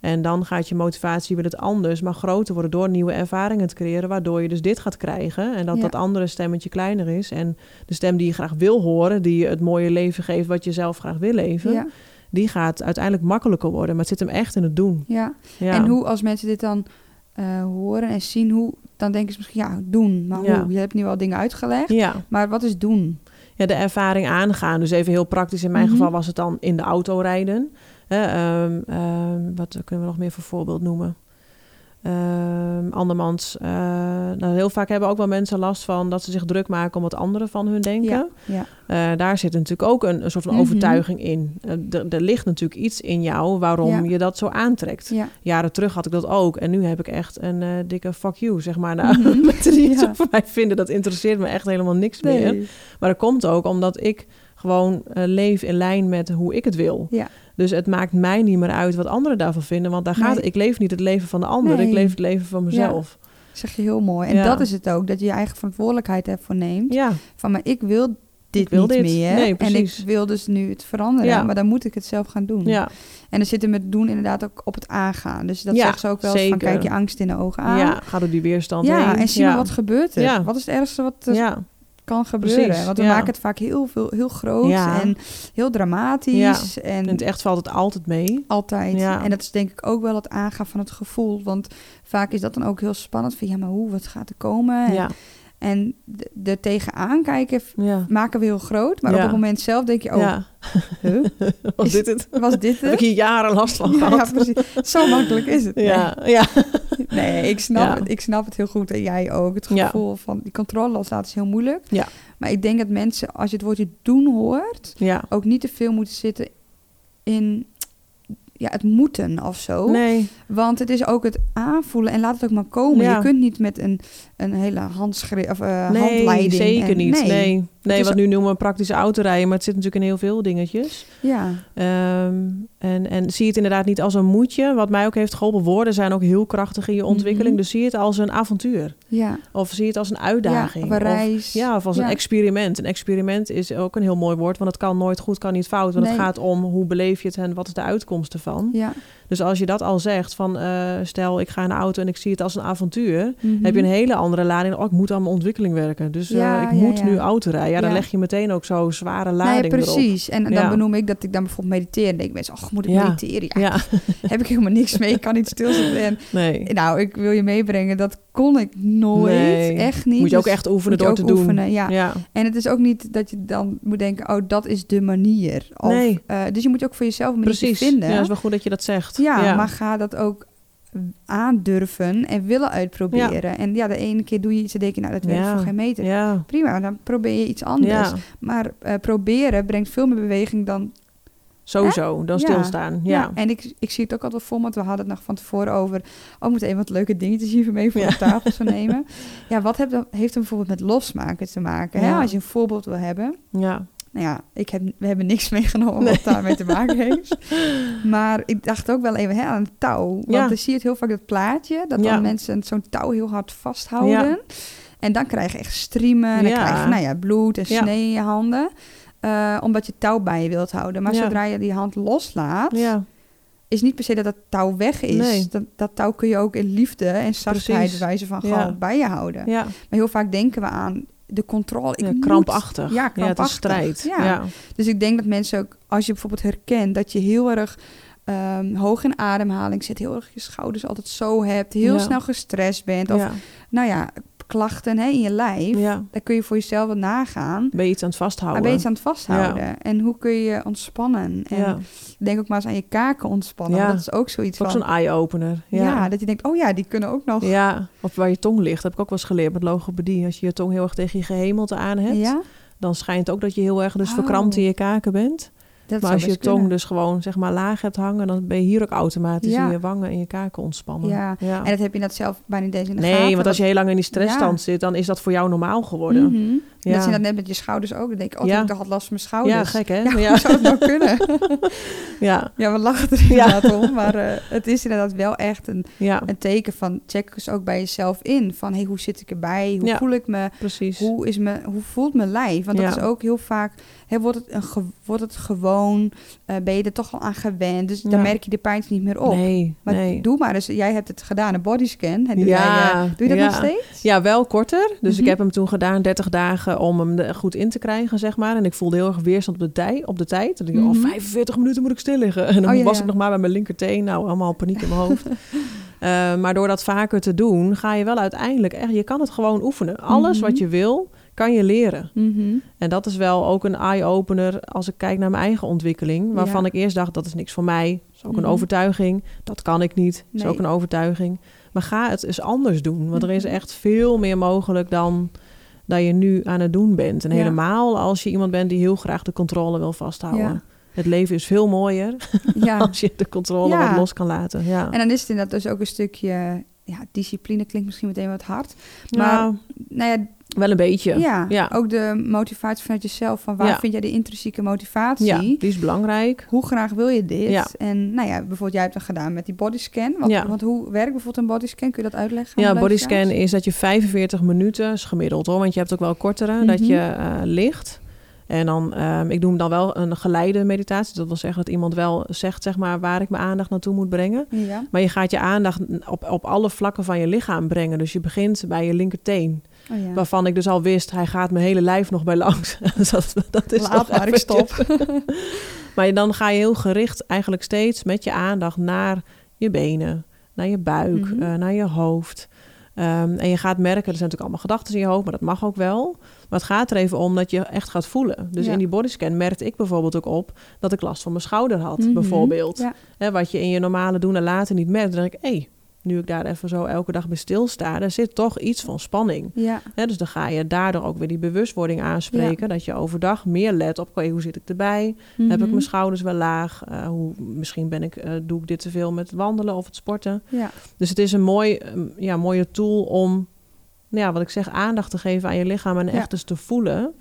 B: En dan gaat je motivatie weer het anders, maar groter worden door nieuwe ervaringen te creëren, waardoor je dus dit gaat krijgen. En dat
A: Ja.
B: dat andere stemmetje kleiner is. En de stem die je graag wil horen, die je het mooie leven geeft wat je zelf graag wil leven,
A: Ja,
B: die gaat uiteindelijk makkelijker worden. Maar het zit hem echt in het doen.
A: ja.
B: Ja.
A: En hoe als mensen dit dan eh, horen en zien hoe, dan denken ze misschien ja, doen. Maar hoe? Je hebt nu al dingen uitgelegd.
B: Ja.
A: Maar wat is doen?
B: ja, de ervaring aangaan. Dus even heel praktisch. In mijn
A: Mhm.
B: geval was het dan in de auto rijden. Hè, ehm, ehm, wat kunnen we nog meer voor voorbeeld noemen? Ehm, andermans. eh, nou, heel vaak hebben ook wel mensen last van dat ze zich druk maken om wat anderen van hun denken.
A: Ja,
B: Eh, daar zit natuurlijk ook een, een soort van
A: Mhm.
B: overtuiging in. Eh, er- ligt natuurlijk iets in jou waarom
A: Ja.
B: je dat zo aantrekt.
A: ja.
B: Jaren terug had ik dat ook. En nu heb ik echt een dikke fuck you, zeg maar. Nou,
A: Mhm.
B: mensen die het van mij vinden, dat interesseert me echt helemaal niks meer. Maar dat komt ook omdat ik gewoon leef in lijn met hoe ik het wil.
A: Ja.
B: Dus het maakt mij niet meer uit wat anderen daarvan vinden. Want daar gaat,
A: Nee.
B: ik leef niet het leven van de ander.
A: Nee.
B: Ik leef het leven van mezelf.
A: Zeg je heel mooi. En
B: Ja.
A: dat is het ook, dat je je eigen verantwoordelijkheid ervoor neemt.
B: Ja,
A: Van, maar ik wil dit
B: Ik wil
A: niet
B: dit.
A: meer.
B: Nee,
A: en ik wil dus nu het veranderen.
B: Ja.
A: Maar dan moet ik het zelf gaan doen.
B: ja,
A: En dan zit er met doen inderdaad ook op het aangaan. Dus dat
B: Ja,
A: zegt ze ook wel eens van, kijk je angst in de ogen aan.
B: ja. Ga door die weerstand
A: Ja,
B: heen.
A: en zie
B: ja.
A: maar wat gebeurt er. Wat is het ergste wat er
B: Ja,
A: kan gebeuren?
B: Precies,
A: Want we
B: ja.
A: maken het vaak heel, veel, heel groot
B: Ja.
A: en heel dramatisch. En
B: in het echt valt het altijd mee.
A: altijd. En dat is denk ik ook wel het aangaan van het gevoel. Want vaak is dat dan ook heel spannend. Van ja, maar hoe, wat gaat er komen? En,
B: Ja,
A: en d- er tegenaan kijken maken we heel groot. Maar op het moment zelf denk je, oh, huh?
B: Was dit het?
A: was dit
B: Heb ik
A: het?
B: hier jaren last van
A: Ja, ja,
B: gehad.
A: precies. Zo makkelijk is het.
B: Ja, ja.
A: Nee, ik, snap het, ik snap het heel goed. En jij ook. Het gevoel van die controle loslaten is heel moeilijk.
B: Ja.
A: Maar ik denk dat mensen, als je het woordje doen hoort... ook niet te veel moeten zitten in ja, het moeten of zo.
B: Nee,
A: Want het is ook het aanvoelen en laat het ook maar komen.
B: Ja.
A: Je kunt niet met een, een hele handschrift of eh,
B: nee
A: handleiding.
B: zeker
A: en-
B: niet. Nee, nee.
A: is-
B: wat nu noemen we praktische autorijden, maar het zit natuurlijk in heel veel dingetjes.
A: Ja,
B: Ehm, en, en zie het inderdaad niet als een moedje. Wat mij ook heeft geholpen, woorden zijn ook heel krachtig in je ontwikkeling.
A: Mhm.
B: Dus zie het als een avontuur.
A: ja.
B: Of zie het als een uitdaging.
A: Ja, of een
B: Of-
A: reis.
B: ja, of als
A: Ja.
B: een experiment. Een experiment is ook een heel mooi woord, want het kan nooit goed, kan niet fout. Want het
A: Nee.
B: gaat om hoe beleef je het en wat is de uitkomst ervan.
A: Ja,
B: Dus als je dat al zegt van uh, stel ik ga in de auto en ik zie het als een avontuur, mhm. heb je een hele andere lading. Oh, ik moet aan mijn ontwikkeling werken. Dus uh, ik moet nu auto rijden. Ja, dan leg je meteen ook zo zware lading
A: nee, precies. En dan benoem ik dat ik dan bijvoorbeeld mediteer. En denk mensen, oh, moet ik mediteren? Ja, heb ik helemaal niks mee. Ik kan niet stilzitten. En, nee. Nou, ik wil je meebrengen. Dat kon ik nooit. Echt niet.
B: Moet je ook dus echt oefenen door te oefenen,
A: doen. Ja. En het is ook niet dat je dan moet denken, oh, dat is de manier. Of, nee. Uh, dus je moet ook voor jezelf een manier vinden.
B: Ja, is wel goed dat je dat zegt.
A: Ja, maar ga dat ook aandurven en willen uitproberen. En ja, de ene keer doe je iets en denk je, nou, dat werkt voor geen meter. Prima, dan probeer je iets anders. Maar uh, proberen brengt veel meer beweging dan
B: Sowieso, dan stilstaan. Ja. ja.
A: En ik, ik zie het ook altijd voor want we hadden het nog van tevoren over... oh, moet even wat leuke dingetjes hier mee voor de tafel zo nemen. Ja, wat heeft, heeft er bijvoorbeeld met losmaken te maken? Hè? Als je een voorbeeld wil hebben. Ja. Nou ja, ik heb, we hebben niks meegenomen wat daarmee te maken heeft. Maar ik dacht ook wel even hè, aan het touw. Want ja. dan zie je het heel vaak, dat plaatje... dat dan mensen zo'n touw heel hard vasthouden. En dan krijg je echt striemen. En dan krijg je nou ja, bloed en snee in je handen. Uh, omdat je touw bij je wilt houden. Maar zodra je die hand loslaat, ja. is niet per se dat dat touw weg is. Nee. Dat, dat touw kun je ook in liefde en zachtheid wijze van gewoon bij je houden. Maar heel vaak denken we aan de controle.
B: Ik krampachtig. Ja, krampachtig. strijd. Ja.
A: Dus ik denk dat mensen ook, als je bijvoorbeeld herkent dat je heel erg um, hoog in ademhaling zit, heel erg je schouders altijd zo hebt, heel snel gestrest bent. Of nou ja, klachten hè, in je lijf, ja. daar kun je voor jezelf wat nagaan.
B: Ben je iets aan het vasthouden?
A: Ben je iets aan het vasthouden? En hoe kun je ontspannen? En denk ook maar eens aan je kaken ontspannen. Dat is ook zoiets
B: ook
A: van...
B: zo'n eye-opener.
A: Ja. dat je denkt, oh ja, die kunnen ook nog...
B: Ja, of waar je tong ligt. heb ik ook wel eens geleerd met logopedie. Als je je tong heel erg tegen je gehemelte aan hebt... dan schijnt ook dat je heel erg dus oh. verkrampt in je kaken bent maar als je tong dus gewoon zeg maar laag hebt hangen, dan ben je hier ook automatisch in je wangen en je kaken ontspannen.
A: Ja. en dat heb je dat zelf bijna niet eens in de
B: Nee, want als je heel lang in die stressstand zit, dan is dat voor jou normaal geworden. Mm
A: -hmm. Ja. Dat je dat net met je schouders ook. Dan denk ik, oh, ik had last van mijn schouders.
B: Ja, gek hè?
A: Ja, zou het nou kunnen? ja. ja, we lachen er inderdaad om. Maar uh, het is inderdaad wel echt een, een teken van... check eens ook bij jezelf in. Van, hey, hoe zit ik erbij? Hoe voel ik me? Precies. Hoe, is me, hoe voelt mijn lijf? Want dat is ook heel vaak Wordt, het een wordt het gewoon, uh, ben je er toch al aan gewend. Dus dan merk je de pijn niet meer op. Nee, maar nee. doe maar eens, jij hebt het gedaan, een bodyscan. Doe, ja, jij, uh, doe je dat
B: ja.
A: nog steeds?
B: Ja, wel korter. Dus ik mhm. heb hem toen gedaan, 30 dagen, om hem er goed in te krijgen, zeg maar. En ik voelde heel erg weerstand op de, tij, op de tijd. Dan denk ik, oh, 45 mhm. minuten moet ik stil liggen. En dan oh, was ik nog maar bij mijn linkerteen. Nou, allemaal paniek in mijn hoofd. Uh, maar door dat vaker te doen, ga je wel uiteindelijk echt... Je kan het gewoon oefenen. Alles mhm. wat je wil kan je leren. Mhm. En dat is wel ook een eye-opener als ik kijk naar mijn eigen ontwikkeling. Waarvan ik eerst dacht, dat is niks voor mij. Dat is ook een mhm. overtuiging. Dat kan ik niet. Dat is ook een overtuiging. Maar ga het eens anders doen. Want er is mhm. echt veel meer mogelijk dan dat je nu aan het doen bent. En helemaal als je iemand bent die heel graag de controle wil vasthouden. Het leven is veel mooier ja. als je de controle wat los kan laten. Ja.
A: En dan is het inderdaad dus ook een stukje... Ja, discipline klinkt misschien meteen wat hard. Maar nou ja,
B: wel een beetje.
A: Ja, ja, ook de motivatie vanuit jezelf. Van waar vind jij de intrinsieke motivatie? Ja,
B: die is belangrijk.
A: Hoe graag wil je dit? Ja. En nou ja, bijvoorbeeld jij hebt dat gedaan met die bodyscan. Want, ja. want hoe werkt bijvoorbeeld een bodyscan? Kun je dat uitleggen?
B: Ja, bodyscan is dat je 45 minuten, is gemiddeld hoor. Want je hebt ook wel kortere, dat mhm. je uh, ligt. En dan, um, ik doe hem dan wel een geleide meditatie. Dat wil zeggen dat iemand wel zegt, zeg maar, waar ik mijn aandacht naartoe moet brengen. Ja. Maar je gaat je aandacht op, op alle vlakken van je lichaam brengen. Dus je begint bij je linkerteen. Oh ja. Waarvan ik dus al wist, hij gaat mijn hele lijf nog bij langs. dat, dat is
A: Laat maar, ik stop.
B: maar dan ga je heel gericht eigenlijk steeds met je aandacht naar je benen, naar je buik, mhm. eh, naar je hoofd. Um, en je gaat merken, er zijn natuurlijk allemaal gedachten in je hoofd, maar dat mag ook wel. Maar het gaat er even om dat je echt gaat voelen. Dus in die bodyscan merkte ik bijvoorbeeld ook op dat ik last van mijn schouder had, mhm. bijvoorbeeld. Ja. wat je in je normale doen en laten niet merkt. Dan denk ik, hé, hey, nu ik daar even zo elke dag bij stilsta, er zit toch iets van spanning. Ja. dus dan ga je daardoor ook weer die bewustwording aanspreken. Dat je overdag meer let op, okay, hoe zit ik erbij? Heb ik mhm. mijn schouders wel laag? Uh, hoe, misschien ben ik, uh, doe ik dit te veel met het wandelen of het sporten? Ja. Dus het is een mooi, um, ja, mooie tool om, ja, wat ik zeg, aandacht te geven aan je lichaam en echt eens te voelen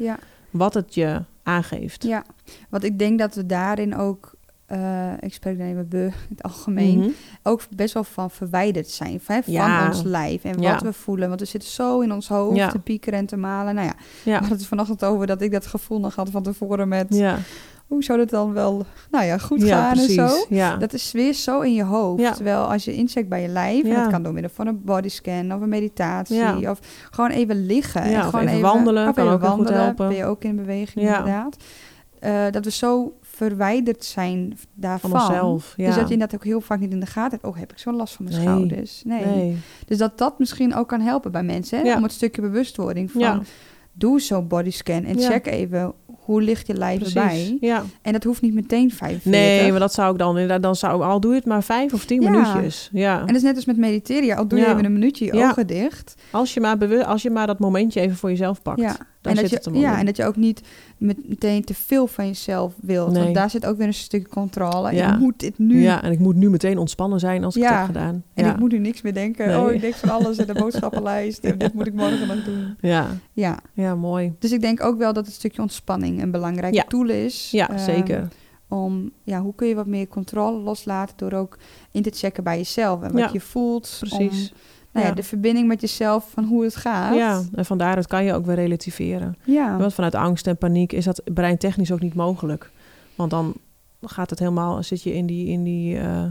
B: wat het je aangeeft.
A: Ja, want ik denk dat we daarin ook uh, ik spreek dan even in het algemeen, mhm. ook best wel van verwijderd zijn van, ons lijf en wat we voelen. Want we zitten zo in ons hoofd te piekeren en te malen. Nou ja, we hadden het vanochtend over dat ik dat gevoel nog had van tevoren met hoe zou dat dan wel, nou ja, goed
B: Ja,
A: gaan en zo.
B: Ja.
A: Dat is weer zo in je hoofd.
B: Ja.
A: Terwijl als je incheckt bij je lijf, en
B: Ja.
A: dat kan door middel van een bodyscan of een meditatie,
B: Ja.
A: of gewoon even liggen.
B: Ja,
A: en
B: of
A: gewoon
B: even wandelen,
A: of
B: kan
A: even
B: ook heel goed
A: wandelen,
B: helpen.
A: Ben je ook in beweging
B: Ja.
A: inderdaad. Eh, dat we zo verwijderd zijn daarvan.
B: Van onszelf, ja.
A: Dus dat je inderdaad ook heel vaak niet in de gaten hebt. Oh, heb ik zo'n last van mijn
B: Nee.
A: schouders? Nee.
B: Nee.
A: Dus dat dat misschien ook kan helpen bij mensen. Hè?
B: Ja.
A: Om het stukje bewustwording van...
B: Ja.
A: Doe zo'n bodyscan en check even hoe ligt je lijf
B: Precies.
A: erbij.
B: Ja.
A: En dat hoeft niet meteen 45.
B: Nee, maar dat zou ik dan inderdaad, dan zou al doe je het maar vijf of tien
A: Ja.
B: minuutjes. Ja.
A: En dat is net als met mediteren. Al doe je
B: Ja.
A: even een minuutje je ogen dicht.
B: Als je maar bewust, als je maar dat momentje even voor jezelf pakt.
A: Ja. En dat je,
B: het hem al
A: ja, en dat je ook niet met, meteen te veel van jezelf wilt.
B: Nee.
A: Want daar zit ook weer een stukje controle.
B: Ja.
A: Ik moet dit nu.
B: Ja, en ik moet nu meteen ontspannen zijn als ik het heb gedaan.
A: En ik moet nu niks meer denken.
B: Nee.
A: Oh, ik denk van alles in de boodschappenlijst. En dit moet ik morgen nog doen.
B: Ja.
A: Ja.
B: ja, mooi.
A: Dus ik denk ook wel dat het stukje ontspanning een belangrijke
B: Ja.
A: tool is.
B: Ja,
A: Ehm,
B: zeker.
A: Om, ja, hoe kun je wat meer controle loslaten door ook in te checken bij jezelf. En wat
B: Ja,
A: je voelt.
B: Precies.
A: Om, nou ja, de verbinding met jezelf van hoe het gaat.
B: Ja, en van daaruit kan je ook weer relativeren.
A: Ja.
B: Want vanuit angst en paniek is dat breintechnisch ook niet mogelijk. Want dan gaat het helemaal, zit je in die, in die eh,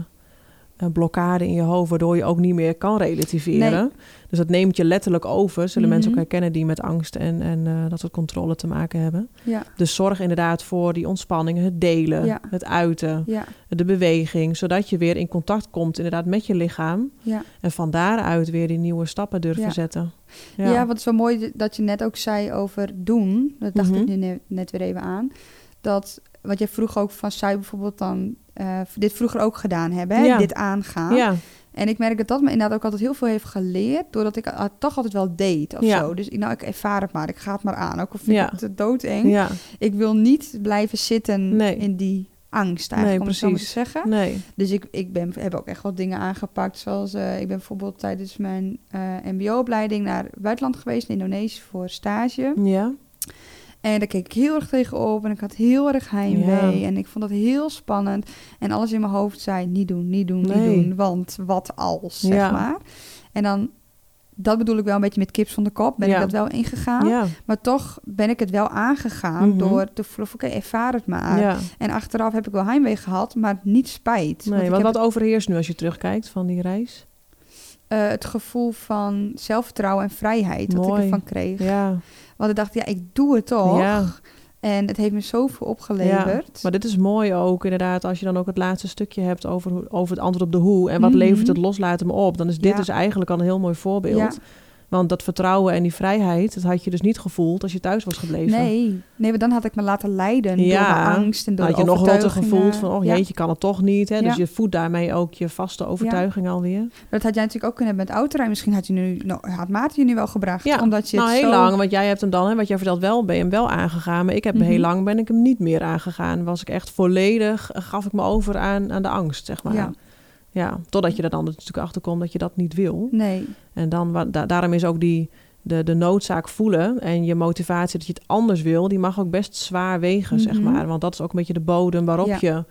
B: blokkade in je hoofd, waardoor je ook niet meer kan relativeren. Dus dat neemt je letterlijk over. Zullen mensen ook
A: Mhm.
B: herkennen die met angst en, en eh, dat soort controle te maken hebben.
A: Ja.
B: Dus zorg inderdaad voor die ontspanning, het delen,
A: Ja.
B: het uiten,
A: Ja.
B: de beweging, zodat je weer in contact komt inderdaad met je lichaam.
A: Ja.
B: En van daaruit weer die nieuwe stappen durven zetten.
A: Ja. wat zo mooi dat je net ook zei over doen. Dat dacht
B: Mhm.
A: ik nu net, net weer even aan. Dat wat jij vroeg ook van zij bijvoorbeeld dan eh, dit vroeger ook gedaan hebben. Hè?
B: Ja.
A: Dit aangaan.
B: ja.
A: En ik merk dat dat me inderdaad ook altijd heel veel heeft geleerd. Doordat ik het toch altijd wel deed of
B: Ja.
A: zo. Dus ik, nou, ik ervaar het maar. Ik ga het maar aan. Ook al vind ik het doodeng.
B: ja.
A: Ik wil niet blijven zitten
B: Nee.
A: in die angst eigenlijk,
B: Nee,
A: om het zo maar te
B: precies.
A: zeggen.
B: Nee.
A: Dus ik, ik ben, heb ook echt wat dingen aangepakt. Zoals eh, ik ben bijvoorbeeld tijdens mijn eh, mbo-opleiding naar het buitenland geweest, in Indonesië, voor stage.
B: Ja.
A: En daar keek ik heel erg tegenop en ik had heel erg heimwee.
B: Ja.
A: En ik vond dat heel spannend. En alles in mijn hoofd zei, niet doen, niet doen,
B: Nee.
A: niet doen. Want wat als, zeg
B: Ja.
A: maar. En dan, dat bedoel ik wel een beetje met kips van de kop, ben
B: Ja.
A: ik dat wel ingegaan. Maar toch ben ik het wel aangegaan
B: Mhm.
A: door te voelen, van, oké, ervaar het maar. En achteraf heb ik wel heimwee gehad, maar niet spijt.
B: Nee, want wat overheerst nu als je terugkijkt van die reis?
A: Eh, het gevoel van zelfvertrouwen en vrijheid wat ik ervan kreeg.
B: Ja.
A: Want ik dacht, ja, ik doe het toch.
B: Ja.
A: En het heeft me zoveel opgeleverd.
B: Maar dit is mooi ook inderdaad als je dan ook het laatste stukje hebt over, over het antwoord op de hoe. En wat
A: Mhm.
B: levert het loslaten me op? Dan is dit
A: Ja.
B: dus eigenlijk al een heel mooi voorbeeld. Want dat vertrouwen en die vrijheid, dat had je dus niet gevoeld als je thuis was gebleven.
A: Nee, nee, maar dan had ik me laten leiden door de angst en door
B: had je nog rotter gevoeld van, oh
A: Ja.
B: jeetje, kan het toch niet. Hè? Dus je voedt daarmee ook je vaste overtuiging alweer.
A: Dat had jij natuurlijk ook kunnen hebben met autorijden. Misschien had, je nu, nou, had Maarten je nu wel gebracht.
B: Ja,
A: omdat je
B: nou heel
A: zo...
B: lang, want jij hebt hem dan, hè, wat jij vertelt wel, ben je hem wel aangegaan. Maar ik heb
A: Mhm.
B: heel lang ben ik hem niet meer aangegaan. Was ik echt volledig, eh, gaf ik me over aan, aan de angst, zeg maar.
A: Ja.
B: Ja. totdat je er dan natuurlijk achter komt dat je dat niet wil.
A: Nee,
B: En dan, da- daarom is ook die, de, de noodzaak voelen en je motivatie dat je het anders wil, die mag ook best zwaar wegen, zeg
A: Mhm.
B: maar. Want dat is ook een beetje de bodem waarop
A: Ja.
B: je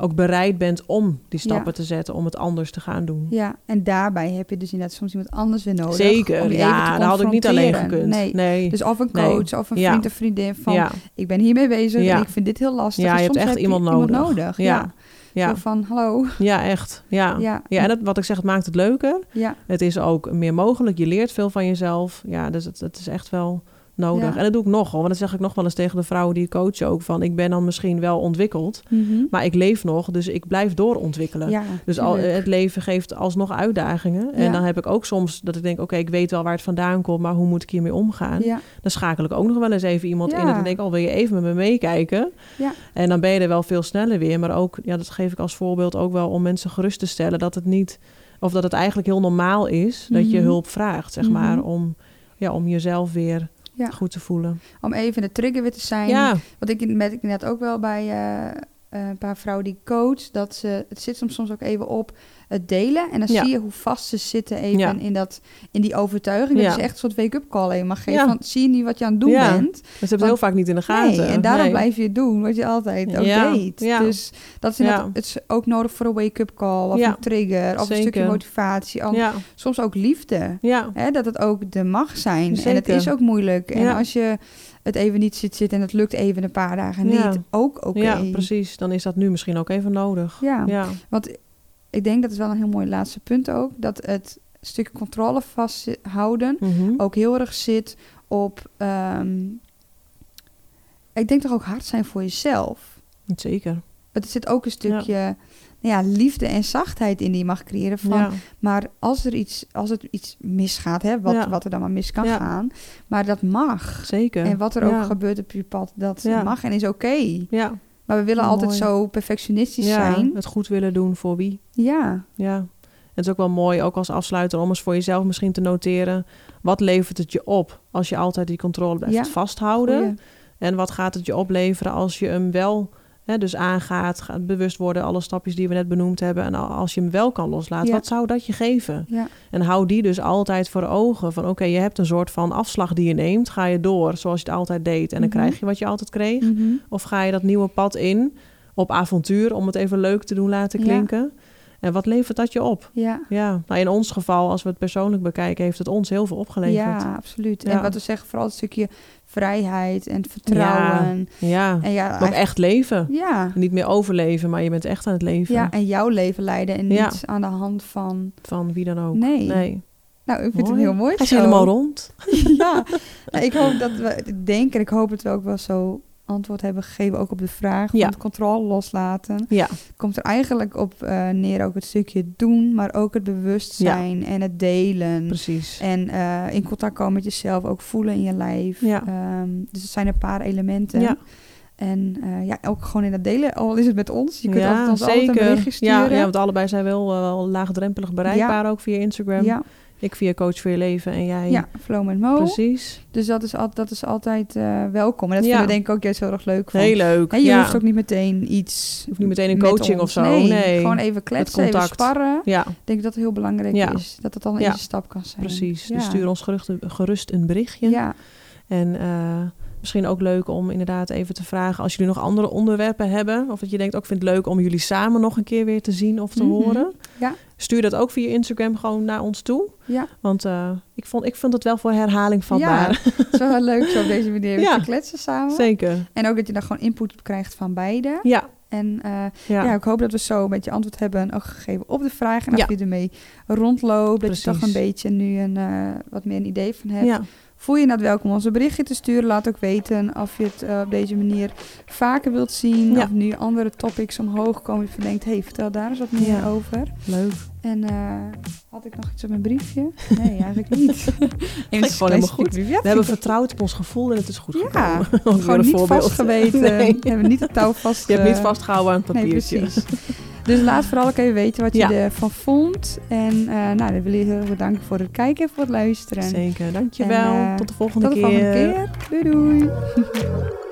B: ook bereid bent om die stappen
A: Ja.
B: te zetten, om het anders te gaan doen.
A: ja. En daarbij heb je dus inderdaad soms iemand anders weer nodig. om
B: Zeker, ja,
A: te
B: dat had ik niet alleen gekund.
A: Nee.
B: Nee.
A: Dus of een
B: Nee.
A: coach of een
B: Ja.
A: vriend of vriendin van...
B: ja.
A: ik ben hiermee bezig
B: Ja.
A: en ik vind dit heel lastig.
B: Ja,
A: En
B: je hebt
A: soms
B: echt
A: heb
B: iemand nodig.
A: Ja.
B: Ja. Ja.
A: Van, hallo.
B: ja, echt. Ja.
A: Ja.
B: Ja, en dat, wat ik zeg, het maakt het leuker.
A: Ja,
B: Het is ook meer mogelijk. Je leert veel van jezelf. Ja, dus het, het is echt wel nodig.
A: Ja.
B: En dat doe ik nog hoor. Want dat zeg ik nog wel eens tegen de vrouwen die ik coach ook. Van, ik ben dan misschien wel ontwikkeld.
A: Mhm.
B: Maar ik leef nog, dus ik blijf doorontwikkelen.
A: ja
B: Dus al, het leven geeft alsnog uitdagingen. En
A: Ja.
B: dan heb ik ook soms dat ik denk... oké, ik weet wel waar het vandaan komt... maar hoe moet ik hiermee omgaan? Dan schakel ik ook nog wel eens even iemand in... En dan denk ik, oh, wil je even met me meekijken?
A: Ja.
B: En dan ben je er wel veel sneller weer. Maar ook, ja, dat geef ik als voorbeeld ook wel... om mensen gerust te stellen dat het niet... of dat het eigenlijk heel normaal is... dat je
A: Mhm.
B: hulp vraagt, zeg
A: Mhm.
B: maar... om, ja, om jezelf weer
A: Ja.
B: goed te voelen.
A: om even de trigger weer te zijn.
B: Ja,
A: Wat ik met ik net ook wel bij eh, eh, een paar vrouwen die coach, dat ze het zit soms soms ook even op het delen. En dan zie je hoe vast ze zitten even in, dat, in die overtuiging. Dat is echt een soort wake-up call even mag geven. Want zie je niet wat je aan het doen bent?
B: Dat ze hebben heel vaak niet in de gaten.
A: Nee, en daarom blijf je doen wat je altijd ook deed. Dus dat is, het is ook nodig voor een wake-up call of een trigger of een stukje motivatie. Soms ook liefde. Hè, dat het ook de mag zijn. En het is ook moeilijk. En als je het even niet zit zitten en het lukt even een paar dagen niet, ook oké.
B: Ja, precies. Dan is dat nu misschien ook even nodig.
A: Ja, ja, want ik denk dat is wel een heel mooi laatste punt ook, dat het stukje controle vasthouden mm ook heel erg zit op, ehm, ik denk toch ook hard zijn voor jezelf.
B: Zeker.
A: Het zit ook een stukje nou ja, liefde en zachtheid in die je mag creëren. Van, Maar als er iets, als het iets misgaat, hè, wat, wat er dan maar mis kan gaan, maar dat mag.
B: Zeker.
A: En wat er ook gebeurt op je pad, dat mag en is oké.
B: Ja.
A: Maar we willen altijd zo perfectionistisch zijn.
B: Het goed willen doen voor wie.
A: Ja.
B: Ja. Het is ook wel mooi, ook als afsluiter, om eens voor jezelf misschien te noteren. Wat levert het je op als je altijd die controle blijft vasthouden? En wat gaat het je opleveren als je hem wel dus aangaat, gaat bewust worden, alle stapjes die we net benoemd hebben. En als je hem wel kan loslaten, wat zou dat je geven?
A: Ja.
B: En hou die dus altijd voor ogen. Van oké, je hebt een soort van afslag die je neemt. Ga je door zoals je het altijd deed en dan mhm. krijg je wat je altijd kreeg? Mhm. Of ga je dat nieuwe pad in op avontuur, om het even leuk te doen laten klinken? En wat levert dat je op?
A: Ja.
B: ja. Nou, in ons geval, als we het persoonlijk bekijken, heeft het ons heel veel opgeleverd.
A: Ja, absoluut. En wat we zeggen, vooral het stukje vrijheid en vertrouwen.
B: Ja,
A: En ja
B: ook echt leven.
A: Ja.
B: Niet meer overleven, maar je bent echt aan het leven.
A: Ja, en jouw leven leiden en niet aan de hand van...
B: Van wie dan ook.
A: Nee.
B: nee.
A: Nou, ik vind het heel mooi
B: Hij is helemaal rond.
A: ja, nou, ik hoop dat we... Ik denk en ik hoop het ook wel zo antwoord hebben gegeven, ook op de vraag van het controle loslaten.
B: Ja.
A: Komt er eigenlijk op uh, neer ook het stukje doen, maar ook het bewustzijn en het delen.
B: Precies.
A: En uh, in contact komen met jezelf, ook voelen in je lijf.
B: Ja.
A: Um, dus het zijn een paar elementen. Ja. En uh, ja, ook gewoon in het delen, al is het met ons. Je kunt ja, altijd ons zeker. altijd een berichtje sturen.
B: Ja, ja, want allebei zijn wel, wel laagdrempelig bereikbaar ook via Instagram.
A: Ja.
B: Ik via Coach voor je leven en jij...
A: Ja, Flow met Mo.
B: Precies.
A: Dus dat is, al, dat is altijd uh, welkom. En dat ja. vinden we denk ik ook juist heel erg leuk.
B: Van. Heel leuk,
A: En je hoeft ook niet meteen iets...
B: Hoeft niet meteen een coaching of zo. Nee, nee,
A: gewoon even kletsen, even sparren.
B: Ja.
A: Ik denk dat het heel belangrijk is. Dat het al een eerste stap kan zijn.
B: Precies. Dus stuur ons gerust, gerust een berichtje.
A: Ja.
B: En... Uh, Misschien ook leuk om inderdaad even te vragen als jullie nog andere onderwerpen hebben. Of dat je denkt, ook vind het leuk om jullie samen nog een keer weer te zien of te mhm. horen.
A: Ja.
B: Stuur dat ook via Instagram gewoon naar ons toe.
A: Ja.
B: Want uh, ik, vond, ik vind het wel voor herhaling vatbaar.
A: Ja, het is wel leuk zo op deze manier ja. te kletsen samen.
B: Zeker.
A: En ook dat je dan gewoon input krijgt van beide.
B: Ja.
A: En uh, ja. ja. ik hoop dat we zo een beetje antwoord hebben ook gegeven op de vraag. En als je ermee rondloopt, dat je toch een beetje nu een, uh, wat meer een idee van hebt. Voel je het welkom ons een berichtje te sturen. Laat ook weten of je het uh, op deze manier vaker wilt zien. Ja. Of nu andere topics omhoog komen. Je denkt, hey, vertel daar eens wat meer ja. over.
B: Leuk.
A: En uh, had ik nog iets op mijn briefje? Nee, eigenlijk niet.
B: het gewoon helemaal goed. We hebben vertrouwd op ons gevoel en het is goed
A: ja, gekomen. gewoon niet vastgeweten. Nee. We hebben niet het touw vast...
B: Je hebt niet vastgehouden aan het papiertje.
A: Nee, precies. Dus laat vooral ook even weten wat je ervan vond. En uh, nou, dan wil je heel erg bedanken voor het kijken en voor het luisteren.
B: Zeker, dankjewel. En, uh, tot de volgende
A: tot
B: keer.
A: Tot de volgende keer. Doei doei.